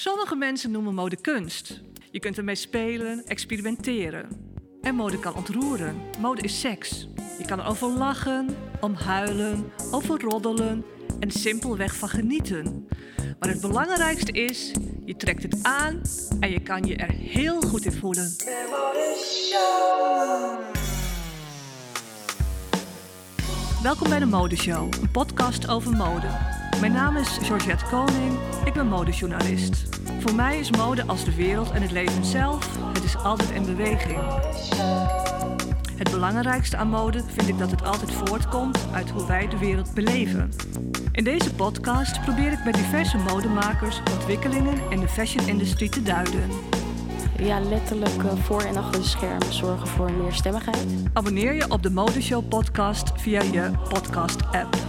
Sommige mensen noemen mode kunst. Je kunt ermee spelen, experimenteren. En mode kan ontroeren. Mode is seks. Je kan erover lachen, om huilen, over roddelen en simpelweg van genieten. Maar het belangrijkste is, je trekt het aan en je kan je er heel goed in voelen. Welkom bij de Modeshow, een podcast over mode. Mijn naam is Georgette Koning, ik ben modejournalist. Voor mij is mode als de wereld en het leven zelf, het is altijd in beweging. Het belangrijkste aan mode vind ik dat het altijd voortkomt uit hoe wij de wereld beleven. In deze podcast probeer ik bij diverse modemakers ontwikkelingen in de fashion-industrie te duiden. Ja, letterlijk uh, voor en achter de schermen zorgen voor meer stemmigheid. Abonneer je op de Modeshow podcast via je podcast-app.